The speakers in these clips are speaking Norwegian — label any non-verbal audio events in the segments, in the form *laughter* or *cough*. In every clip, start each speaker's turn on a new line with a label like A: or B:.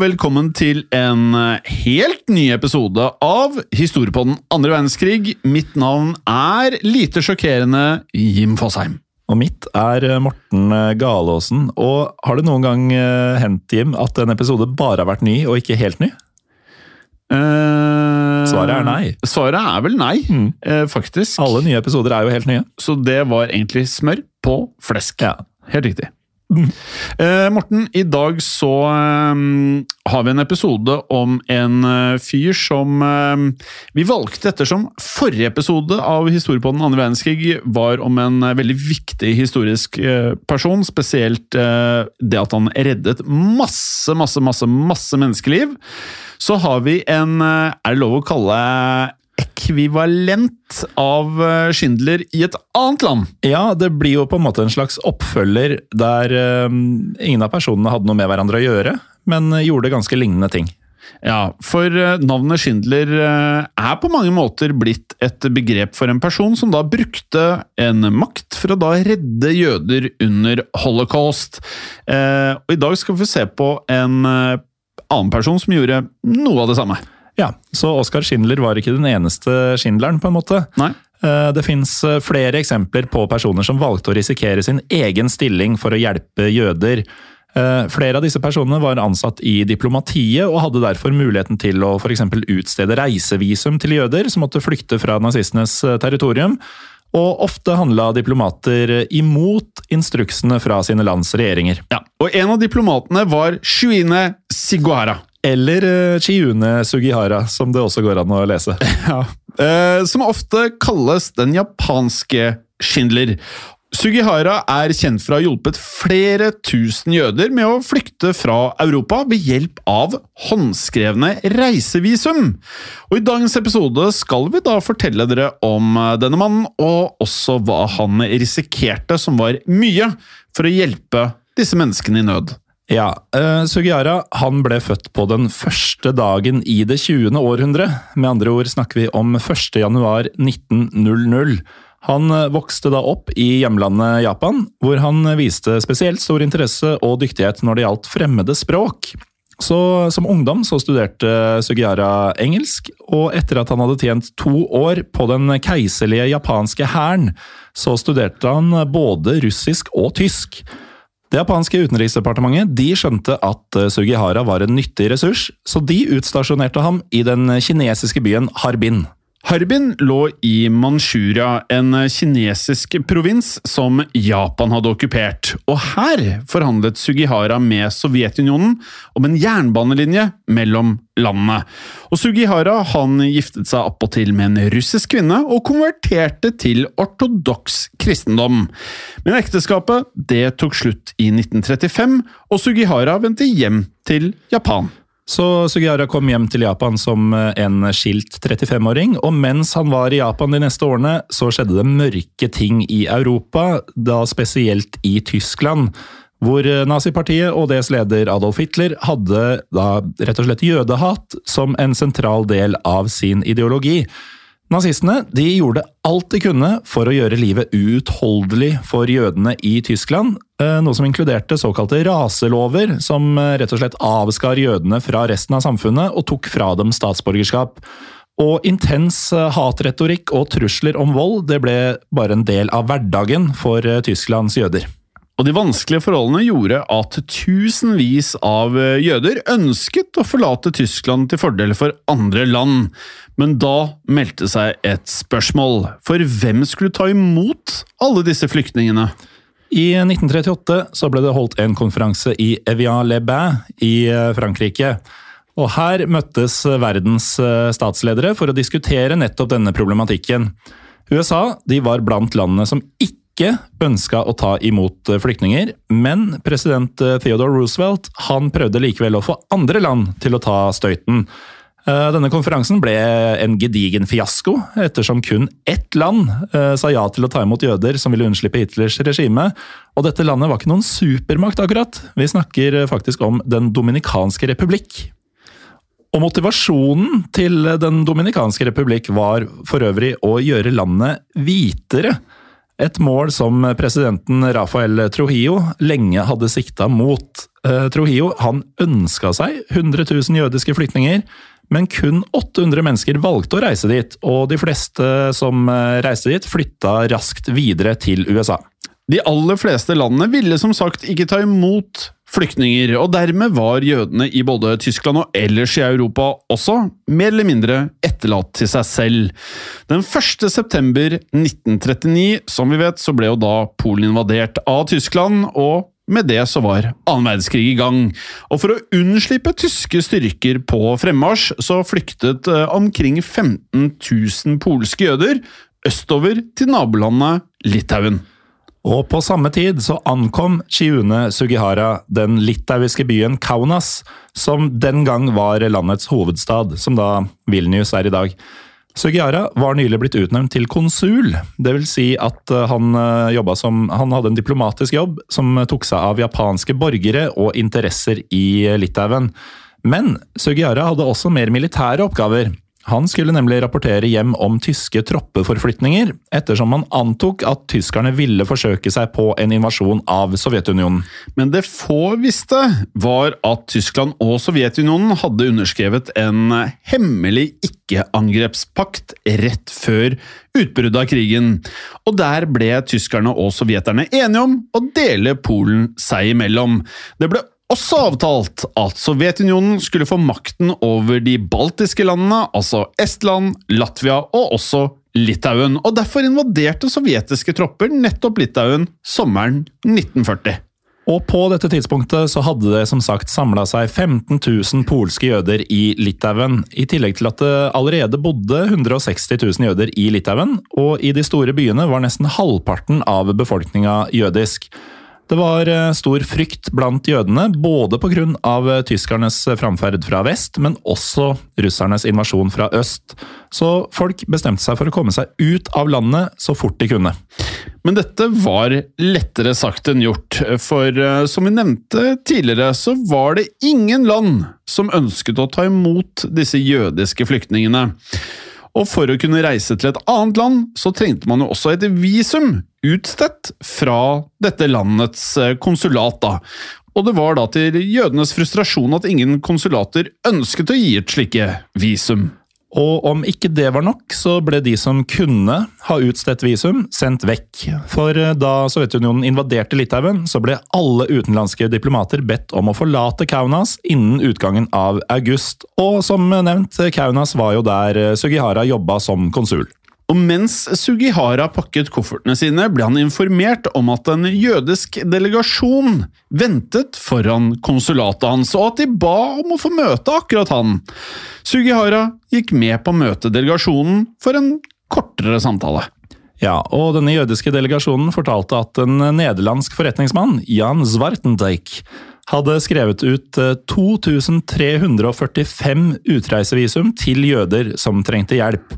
A: Velkommen til en eh, helt ny episode av Historiepodden andre verdenskrig. Mitt navn er lite sjokkerende Jim Fosheim.
B: Og mitt er eh, Morten eh, Galaasen. Og har det noen gang hendt, Jim, at en episode bare har vært ny og ikke helt ny?
A: Eh,
B: Svaret er nei.
A: Svaret er vel nei,
B: Mm.
A: eh, faktisk.
B: Alle nye episoder er jo helt nye.
A: Så det var egentlig smør på flesk.
B: Ja.
A: Helt riktig. Eh, Morten, i dag så um, har vi en episode om en uh, fyr som eh, vi valgte ettersom forrige episode av Historiepodden andre verdenskrig var om en uh, veldig viktig historisk person. Spesielt det at han reddet masse, masse, masse, masse menneskeliv. Så har vi en Er det lov å kalle ekvivalent av eh, Schindler i et annet land?
B: Ja, det blir jo på en måte en slags oppfølger der eh, ingen av personene hadde noe med hverandre å gjøre, men eh, gjorde ganske lignende ting.
A: Ja, for navnet Schindler er på mange måter blitt et begrep for en person som da brukte en makt for å da redde jøder under holocaust. Og i dag skal vi se på en annen person som gjorde noe av det samme.
B: Ja, Så Oskar Schindler var ikke den eneste Schindleren, på en måte.
A: Nei.
B: Eh, Det fins flere eksempler på personer som valgte å risikere sin egen stilling for å hjelpe jøder. Eh, Flere av disse personene var ansatt i diplomatiet og hadde derfor muligheten til å f.eks. utstede reisevisum til jøder som måtte flykte fra nazistenes eh, territorium. Og ofte handla diplomater imot instruksene fra sine lands regjeringer.
A: Ja, Og en av diplomatene var Shuine Siguara.
B: Eller eh, Chiune Sugihara, som det også går an å lese. *laughs*
A: Ja. Eh, som ofte kalles den japanske Schindler. Sugihara er kjent for å ha hjulpet flere tusen jøder med å flykte fra Europa ved hjelp av håndskrevne reisevisum. Og I dagens episode skal vi da fortelle dere om eh, denne mannen, og også hva han risikerte, som var mye, for å hjelpe disse menneskene i nød.
B: Ja, uh, Sugihara han ble født på den første dagen i det 20. århundre. Med andre ord snakker vi om 1. januar 1900. Han eh, vokste da opp i hjemlandet Japan, hvor han viste spesielt stor interesse og dyktighet når det gjaldt fremmede språk. Så Som ungdom så studerte Sugihara engelsk, og etter at han hadde tjent to år på den keiserlige japanske hæren, så studerte han både russisk og tysk. Det japanske utenriksdepartementet de skjønte at eh, Sugihara var en nyttig ressurs, så de utstasjonerte ham i den kinesiske byen Harbin.
A: Harbin lå i Manchuria, en kinesisk provins som Japan hadde okkupert. Og her forhandlet Sugihara med Sovjetunionen om en jernbanelinje mellom landene. Og Sugihara han giftet seg appåtil med en russisk kvinne og konverterte til ortodoks kristendom. Men ekteskapet det tok slutt i 1935, og Sugihara vendte hjem til Japan.
B: Så Sugihara kom hjem til Japan som eh, en skilt 35-åring, og mens han var i Japan de neste årene, så skjedde det mørke ting i Europa, da spesielt i Tyskland. Hvor eh, nazipartiet og dets leder Adolf Hitler hadde da rett og slett jødehat som en sentral del av sin ideologi. Nazistene de gjorde alt de kunne for å gjøre livet uutholdelig for jødene i Tyskland, eh, noe som inkluderte såkalte raselover, som eh, rett og slett avskar jødene fra resten av samfunnet og tok fra dem statsborgerskap. Og intens eh, hatretorikk og trusler om vold det ble bare en del av hverdagen for Tysklands jøder.
A: Og de vanskelige forholdene gjorde at tusenvis av jøder ønsket å forlate Tyskland til fordel for andre land. Men da meldte seg et spørsmål, for hvem skulle ta imot alle disse flyktningene?
B: I 1938 så ble det holdt en konferanse i Evian-les-Bains i Frankrike. Og her møttes verdens statsledere for å diskutere nettopp denne problematikken. USA de var blant landene som ikke ønska å ta imot flyktninger, men president Theodore Roosevelt han prøvde likevel å få andre land til å ta støyten. Denne konferansen ble en gedigen fiasko, ettersom kun ett land sa ja til å ta imot jøder som ville unnslippe Hitlers regime. Og dette landet var ikke noen supermakt, akkurat. Vi snakker faktisk om Den dominikanske republikk. Og motivasjonen til Den dominikanske republikk var for øvrig å gjøre landet hvitere. Et mål som presidenten Rafael Trujillo lenge hadde sikta mot. Trujillo han ønska seg 100 000 jødiske flyktninger, men kun 800 mennesker valgte å reise dit, og de fleste som reiste dit, flytta raskt videre til USA.
A: De aller fleste landene ville som sagt ikke ta imot flyktninger, og dermed var jødene i både Tyskland og ellers i Europa også mer eller mindre etterlatt til seg selv. Den 1. september 1939, som vi vet, så ble jo da Polen invadert av Tyskland, og med det så var annen verdenskrig i gang, og for å unnslippe tyske styrker på fremmarsj, så flyktet omkring 15 000 polske jøder østover til nabolandet Litauen.
B: Og på samme tid så ankom Chiune Sugihara den litauiske byen Kaunas, som den gang var landets hovedstad, som da Vilnius er i dag. Sugihara var nylig blitt utnevnt til konsul, dvs. Si at han, som, han hadde en diplomatisk jobb som tok seg av japanske borgere og interesser i Litauen. Men Sugihara hadde også mer militære oppgaver. Han skulle nemlig rapportere hjem om tyske troppeforflytninger, ettersom man antok at tyskerne ville forsøke seg på en invasjon av Sovjetunionen.
A: Men det få visste, var at Tyskland og Sovjetunionen hadde underskrevet en hemmelig ikke-angrepspakt rett før utbruddet av krigen, og der ble tyskerne og sovjeterne enige om å dele Polen seg imellom. Det ble også avtalt at Sovjetunionen skulle få makten over de baltiske landene, altså Estland, Latvia og også Litauen, og derfor invaderte sovjetiske tropper nettopp Litauen sommeren 1940.
B: Og på dette tidspunktet så hadde det som sagt samla seg 15 000 polske jøder i Litauen, i tillegg til at det allerede bodde 160 000 jøder i Litauen, og i de store byene var nesten halvparten av befolkninga jødisk. Det var stor frykt blant jødene, både pga. tyskernes framferd fra vest, men også russernes invasjon fra øst. Så folk bestemte seg for å komme seg ut av landet så fort de kunne.
A: Men dette var lettere sagt enn gjort, for som vi nevnte tidligere, så var det ingen land som ønsket å ta imot disse jødiske flyktningene. Og for å kunne reise til et annet land, så trengte man jo også et visum utstedt fra dette landets konsulat. da. Og det var da til jødenes frustrasjon at ingen konsulater ønsket å gi et slike visum.
B: Og om ikke det var nok, så ble de som kunne ha utstedt visum, sendt vekk. For da Sovjetunionen invaderte Litauen, så ble alle utenlandske diplomater bedt om å forlate Kaunas innen utgangen av august. Og som nevnt, Kaunas var jo der Sugihara jobba som konsul.
A: Og mens Sugihara pakket koffertene sine, ble han informert om at en jødisk delegasjon ventet foran konsulatet hans, og at de ba om å få møte akkurat han. Sugihara gikk med på å møte delegasjonen for en kortere samtale.
B: Ja, og denne jødiske delegasjonen fortalte at en nederlandsk forretningsmann, Jan Zwartendijk, hadde skrevet ut eh, 2345 utreisevisum til jøder som trengte hjelp.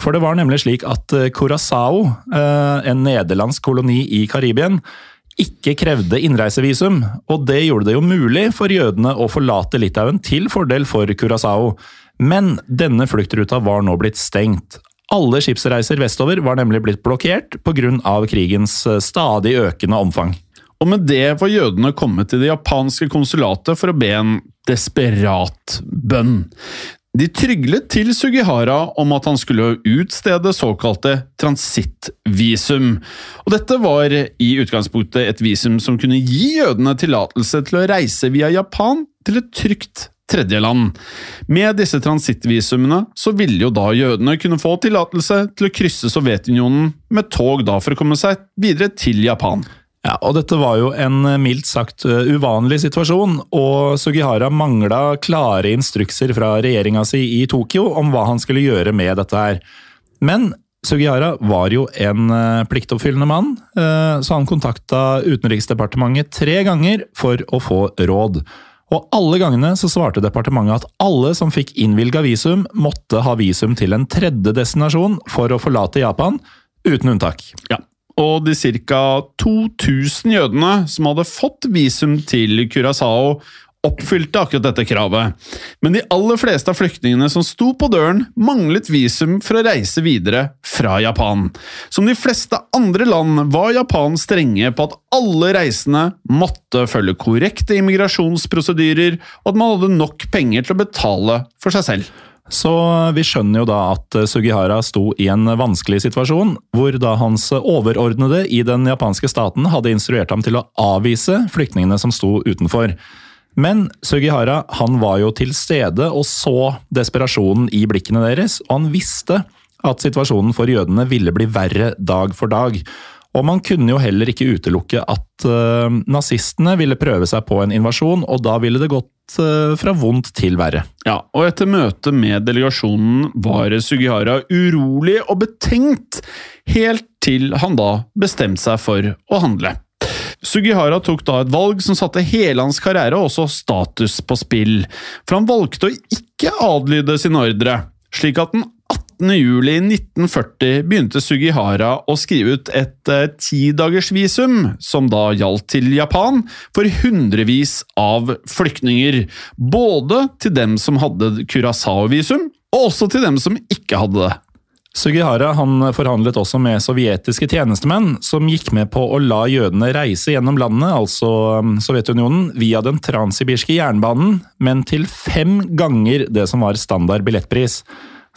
B: For det var nemlig slik at eh, Curaçao, eh, en nederlandsk koloni i Karibien, ikke krevde innreisevisum, og det gjorde det jo mulig for jødene å forlate Litauen til fordel for Curaçao. Men denne fluktruta var nå blitt stengt. Alle skipsreiser vestover var nemlig blitt blokkert pga. krigens eh, stadig økende omfang.
A: Og med det var jødene kommet til det japanske konsulatet for å be en desperat bønn. De tryglet til Sugihara om at han skulle utstede såkalte transittvisum. Og dette var i utgangspunktet et visum som kunne gi jødene tillatelse til å reise via Japan til et trygt tredjeland. Med disse transittvisumene så ville jo da jødene kunne få tillatelse til å krysse Sovjetunionen med tog da for å komme seg videre til Japan.
B: Ja, og Dette var jo en mildt sagt uh, uvanlig situasjon, og Sugihara mangla klare instrukser fra regjeringa si i Tokyo om hva han skulle gjøre med dette her. Men Sugihara var jo en uh, pliktoppfyllende mann, så han kontakta Utenriksdepartementet tre ganger for å få råd. Og alle gangene så svarte departementet at alle som fikk innvilga visum, måtte ha visum til en tredje destinasjon for å forlate Japan, uten unntak.
A: Ja, og de ca. 2000 jødene som hadde fått visum til Curacao, oppfylte akkurat dette kravet. Men de aller fleste av flyktningene som sto på døren, manglet visum for å reise videre fra Japan. Som de fleste andre land var Japan strenge på at alle reisende måtte følge korrekte immigrasjonsprosedyrer, og at man hadde nok penger til å betale for seg selv.
B: Så vi skjønner jo da at Sugihara sto i en vanskelig situasjon, hvor da hans overordnede i den japanske staten hadde instruert ham til å avvise flyktningene som sto utenfor. Men Sugihara han var jo til stede og så desperasjonen i blikkene deres, og han visste at situasjonen for jødene ville bli verre dag for dag. Og man kunne jo heller ikke utelukke at uh, nazistene ville prøve seg på en invasjon, og da ville det gått uh, fra vondt til verre.
A: Ja, og etter møtet med delegasjonen var Sugihara urolig og betenkt, helt til han da bestemte seg for å handle. Sugihara tok da et valg som satte hele hans karriere og også status på spill, for han valgte å ikke adlyde sin ordre, slik at den 18. juli 1940 begynte Sugihara å skrive ut et eh, tidagersvisum, som da gjaldt til Japan, for hundrevis av flyktninger. Både til dem som hadde Curaçao-visum, og også til dem som ikke hadde det.
B: Sugihara han forhandlet også med sovjetiske tjenestemenn, som gikk med på å la jødene reise gjennom landet, altså um, Sovjetunionen, via den transsibirske jernbanen, men til fem ganger det som var standard billettpris.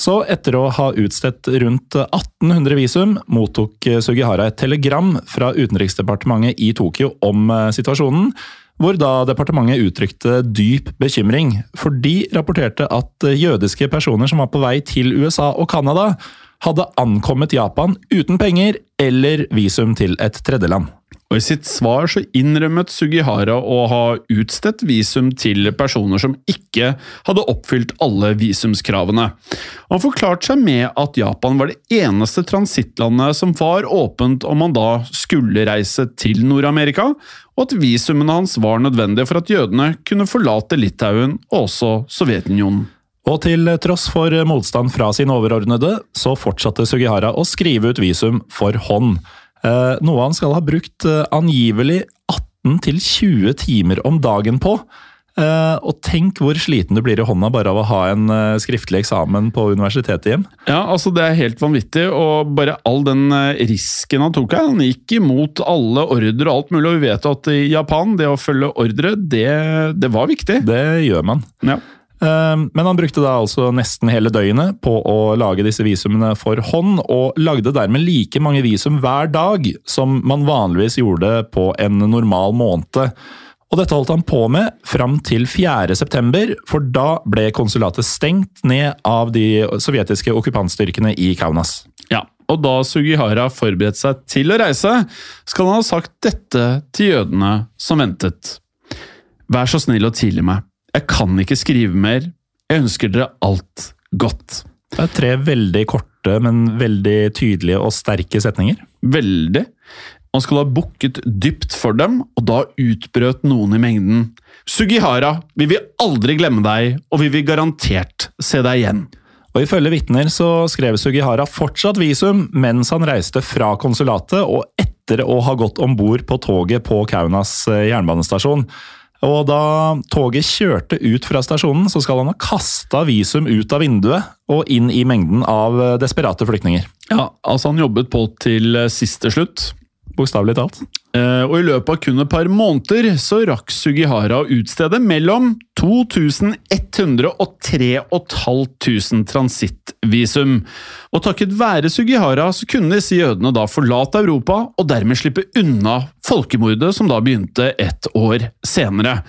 B: Så etter å ha utstedt rundt 1800 visum, mottok Sugihara et telegram fra Utenriksdepartementet i Tokyo om uh, situasjonen, hvor da departementet uttrykte dyp bekymring, for de rapporterte at jødiske personer som var på vei til USA og Canada, hadde ankommet Japan uten penger eller visum til et tredjeland.
A: Og I sitt svar så innrømmet Sugihara å ha utstedt visum til personer som ikke hadde oppfylt alle visumskravene. Han forklarte seg med at Japan var det eneste transittlandet som var åpent om man da skulle reise til Nord-Amerika, og at visumene hans var nødvendige for at jødene kunne forlate Litauen og også Sovjetunionen.
B: Og til tross for motstand fra sin overordnede, så fortsatte Sugihara å skrive ut visum for hånd. Eh, noe han skal ha brukt eh, angivelig 18-20 timer om dagen på. Eh, og tenk hvor sliten du blir i hånda bare av å ha en eh, skriftlig eksamen på universitetet hjem.
A: Ja, altså Det er helt vanvittig, og bare all den eh, risken han tok her. Han gikk imot alle ordre og alt mulig, og vi vet at i Japan, det å følge ordre, det, det var viktig.
B: Det gjør man.
A: Ja.
B: Eh, Men han brukte da altså nesten hele døgnet på å lage disse visumene for hånd, og lagde dermed like mange visum hver dag som man vanligvis gjorde på en normal måned. Og dette holdt han på med fram til 4. september, for da ble konsulatet stengt ned av de sovjetiske okkupantstyrkene i Kaunas.
A: Ja, og da Sugihara forberedte seg til å reise, skal han ha sagt dette til jødene som ventet. Vær så snill å tilgi meg. Jeg kan ikke skrive mer. Jeg ønsker dere alt godt.
B: Det er tre veldig korte, men veldig tydelige og sterke setninger.
A: Veldig. Man skal ha bukket dypt for dem, og da utbrøt noen i mengden. Sugihara, vi vil aldri glemme deg, og vi vil garantert se deg igjen.
B: Og Ifølge vitner så skrev Sugihara fortsatt visum mens han reiste fra konsulatet og etter å ha gått om bord på toget på Kaunas eh, jernbanestasjon. Og da toget kjørte ut fra stasjonen, så skal han ha kasta visum ut av vinduet og inn i mengden av eh, desperate flyktninger.
A: Ja, altså Han jobbet på til eh, siste slutt.
B: Bokstavelig talt.
A: Eh, og i løpet av kun et par måneder så rakk Sugihara å utstede mellom 2100 og 3500 transittvisum. Og takket være Sugihara så kunne disse jødene da forlate Europa og dermed slippe unna folkemordet som da begynte et år senere.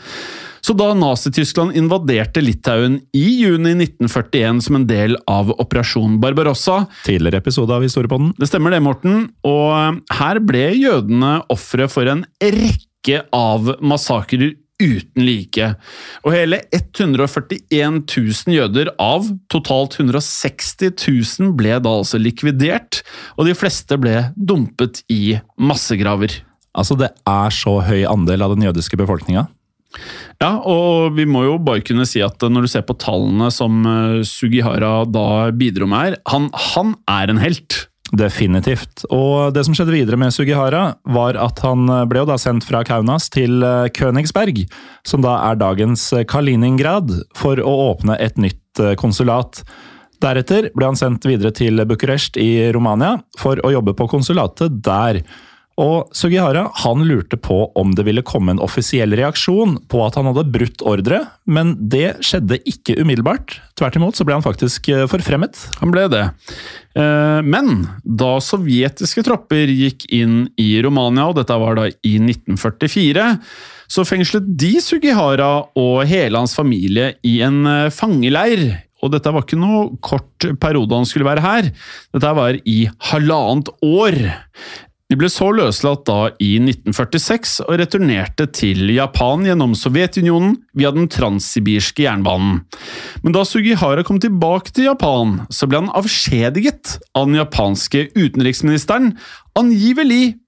A: Så da Nazi-Tyskland invaderte Litauen i juni 1941 som en del av Operasjon Barbarossa
B: Tidligere episode av Historiepodden.
A: Det stemmer det, Morten. Og her ble jødene ofre for en rekke av massakrer uten like. Og hele 141 000 jøder av totalt 160 000 ble da altså likvidert, og de fleste ble dumpet i massegraver.
B: Altså, det er så høy andel av den jødiske befolkninga.
A: Ja, og vi må jo bare kunne si at når du ser på tallene som eh, Sugihara da bidro med her, han, han er en helt.
B: Definitivt. Og det som skjedde videre med Sugihara, var at han ble jo da sendt fra Kaunas til eh, Königsberg, som da er dagens Kaliningrad, for å åpne et nytt eh, konsulat. Deretter ble han sendt videre til Bucuresti i Romania for å jobbe på konsulatet der. Og Sugihara han lurte på om det ville komme en offisiell reaksjon på at han hadde brutt ordre, men det skjedde ikke umiddelbart. Tvert imot så ble han faktisk eh, forfremmet.
A: Han ble det. Eh, Men da sovjetiske tropper gikk inn i Romania, og dette var da i 1944, så fengslet de Sugihara og hele hans familie i en eh, fangeleir. Og dette var ikke noe kort periode han skulle være her. Dette var i halvannet år. De ble så løslatt da i 1946 og returnerte til Japan gjennom Sovjetunionen via den transsibirske jernbanen. Men da Sugihara kom tilbake til Japan, så ble han avskjediget av den japanske utenriksministeren, angivelig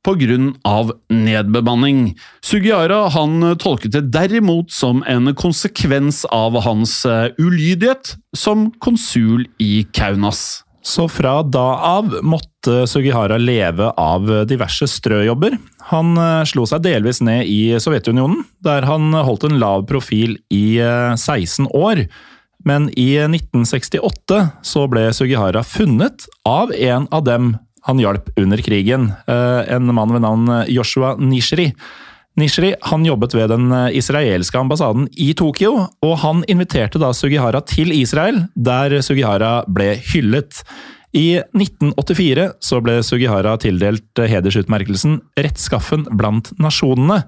A: av nedbemanning. Sugihara han tolket det derimot som en konsekvens av hans eh, ulydighet som konsul i Kaunas.
B: Så fra da av måtte Sugihara leve av diverse strøjobber. Han eh, slo seg delvis ned i Sovjetunionen, der han holdt en lav profil i eh, 16 år. Men i 1968 så ble Sugihara funnet av en av dem han hjalp under krigen. eh, En mann ved navn Joshua Nishri. Nishri han jobbet ved den israelske ambassaden i Tokyo, og han inviterte da Sugihara til Israel, der Sugihara ble hyllet. I 1984 så ble Sugihara tildelt hedersutmerkelsen Rettskaffen blant nasjonene.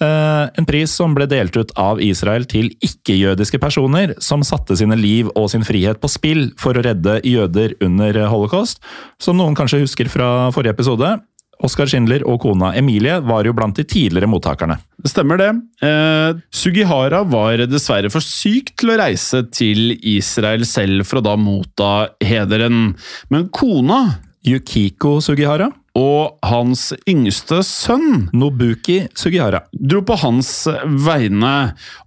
B: Eh, En pris som ble delt ut av Israel til ikke-jødiske personer som satte sine liv og sin frihet på spill for å redde jøder under holocaust. Som noen kanskje husker fra forrige episode, Oskar Schindler og kona Emilie var jo blant de tidligere mottakerne.
A: Det stemmer det. Eh, Sugihara var dessverre for syk til å reise til Israel selv for å da motta hederen. Men kona
B: Yukiko Sugihara
A: og hans yngste sønn
B: Nobuki Sugihara
A: dro på hans vegne.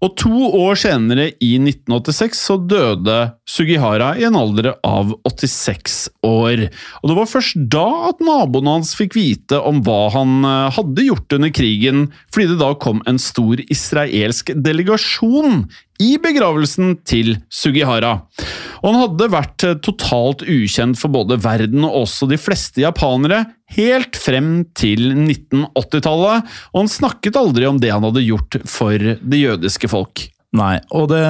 A: Og to år senere, i 1986, så døde Sugihara i en alder av 86 år. Og det var først da at naboene hans fikk vite om hva han eh, hadde gjort under krigen, fordi det da kom en stor israelsk delegasjon i begravelsen til Sugihara. Og han hadde vært totalt ukjent for både verden og også de fleste japanere helt frem til 1980-tallet, og han snakket aldri om det han hadde gjort for det jødiske folk.
B: Nei, og det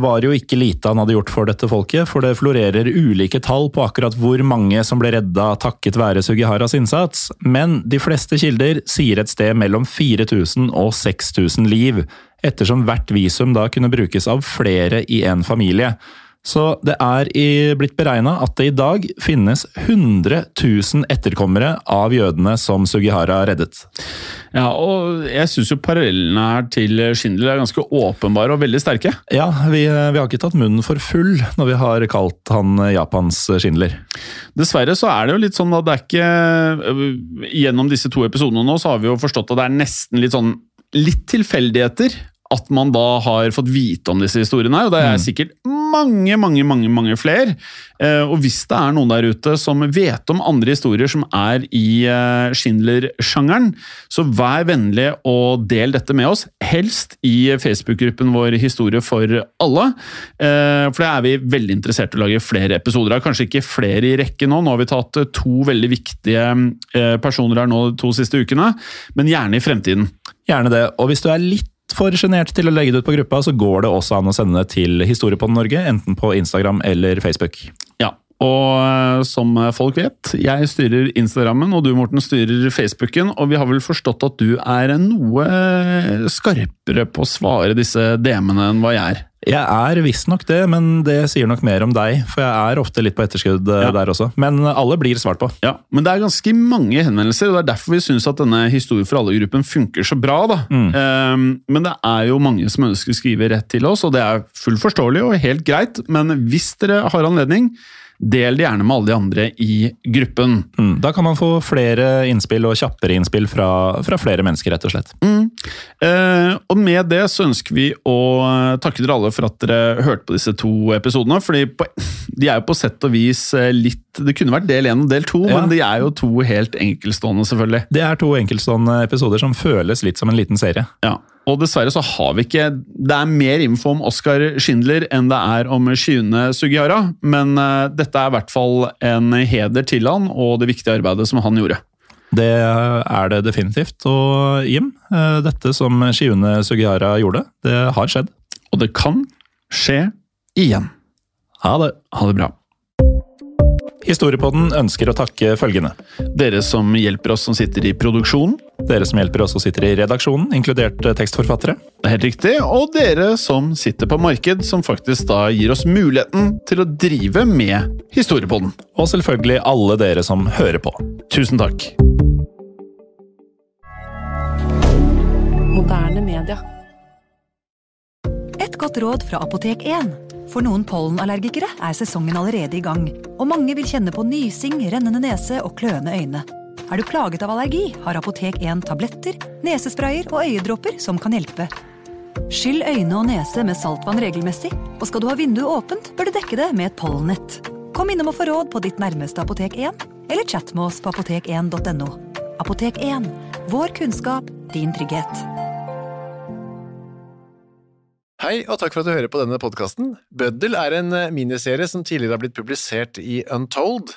B: var jo ikke lite han hadde gjort for dette folket, for det florerer ulike tall på akkurat hvor mange som ble redda takket være Sugiharas innsats, men de fleste kilder sier et sted mellom 4000 og 6000 liv, ettersom hvert visum da kunne brukes av flere i en familie. Så det er i, blitt beregna at det i dag finnes 100 000 etterkommere av jødene som Sugihara reddet.
A: Ja, og jeg syns jo parallellene her til Schindler er ganske åpenbare og veldig sterke.
B: Ja, vi, vi har ikke tatt munnen for full når vi har kalt han Japans Schindler.
A: Dessverre så er det jo litt sånn at det er ikke Gjennom disse to episodene nå så har vi jo forstått at det er nesten litt sånn litt tilfeldigheter at man da har fått vite om disse historiene. Og det er sikkert mange, mange, mange mange flere. Eh, og hvis det er noen der ute som vet om andre historier som er i eh, Schindler-sjangeren, så vær vennlig og del dette med oss. Helst i Facebook-gruppen vår Historie for alle. Eh, for det er vi veldig interessert i å lage flere episoder av. Kanskje ikke flere i rekke nå. Nå har vi tatt to veldig viktige personer her nå de to siste ukene, men gjerne i fremtiden.
B: Gjerne det. Og hvis du er litt for sjenert til å legge det ut på gruppa, så går det også an å sende det til Historiepodden Norge, enten på Instagram eller Facebook.
A: Ja, og eh, som folk vet, jeg styrer Instagrammen, og du Morten styrer Facebooken, og vi har vel forstått at du er noe skarpere på å svare disse DM-ene enn hva jeg er.
B: Jeg er visstnok det, men det sier nok mer om deg, for jeg er ofte litt på etterskudd eh,
A: Ja.
B: der også. Men alle blir svart på.
A: Ja, Men det er ganske mange henvendelser, og det er derfor vi syns at denne Historie for alle-gruppen funker så bra. da. Ehm, men det er jo mange som ønsker å skrive rett til oss, og det er fullt forståelig og helt greit. Men hvis dere har anledning, del det gjerne med alle de andre i gruppen.
B: Mm, Da kan man få flere innspill og kjappere innspill fra, fra flere mennesker, rett og slett.
A: Eh, og med det så ønsker vi å takke dere alle for at dere hørte på disse to episodene. fordi på, de er jo på sett og vis eh, litt Det kunne vært del én og del to,
B: Ja.
A: men de er jo to helt enkeltstående, selvfølgelig.
B: Det er to enkeltstående episoder som føles litt som en liten serie.
A: Ja, og dessverre så har vi ikke Det er mer info om Oskar Schindler enn det er om Shiune Sugihara, men eh, dette er i hvert fall en heder til han og det viktige arbeidet som han gjorde.
B: Det er det definitivt. Og Jim, eh, dette som Shiune Sugihara gjorde, det har skjedd.
A: Og det kan skje igjen.
B: Ha det.
A: Ha det bra.
B: Historiepodden ønsker å takke følgende.
A: Dere som hjelper oss som sitter i produksjonen.
B: Dere som hjelper oss og sitter i redaksjonen, inkludert eh, tekstforfattere.
A: Det er helt riktig. Og dere som sitter på marked, som faktisk da gir oss muligheten til å drive med Historiepodden.
B: Og selvfølgelig alle dere som hører på.
A: Tusen takk.
C: Moderne media.
D: Et godt råd fra Apotek 1. For noen pollenallergikere er sesongen allerede i gang, og mange vil kjenne på nysing, rennende nese og kløende øyne. Er du plaget av allergi, har Apotek 1 tabletter, nesesprayer og øyedråper som kan hjelpe. Skyll øyne og nese med saltvann regelmessig, og skal du ha vinduet åpent, bør du dekke det med et pollenett. Kom innom og få råd på ditt nærmeste Apotek 1, eller chat med oss på apotek1.no. Apotek 1 vår kunnskap, din trygghet.
E: Hei, og takk for at du hører på denne podkasten. Bøddel er en miniserie som tidligere har blitt publisert i Untold,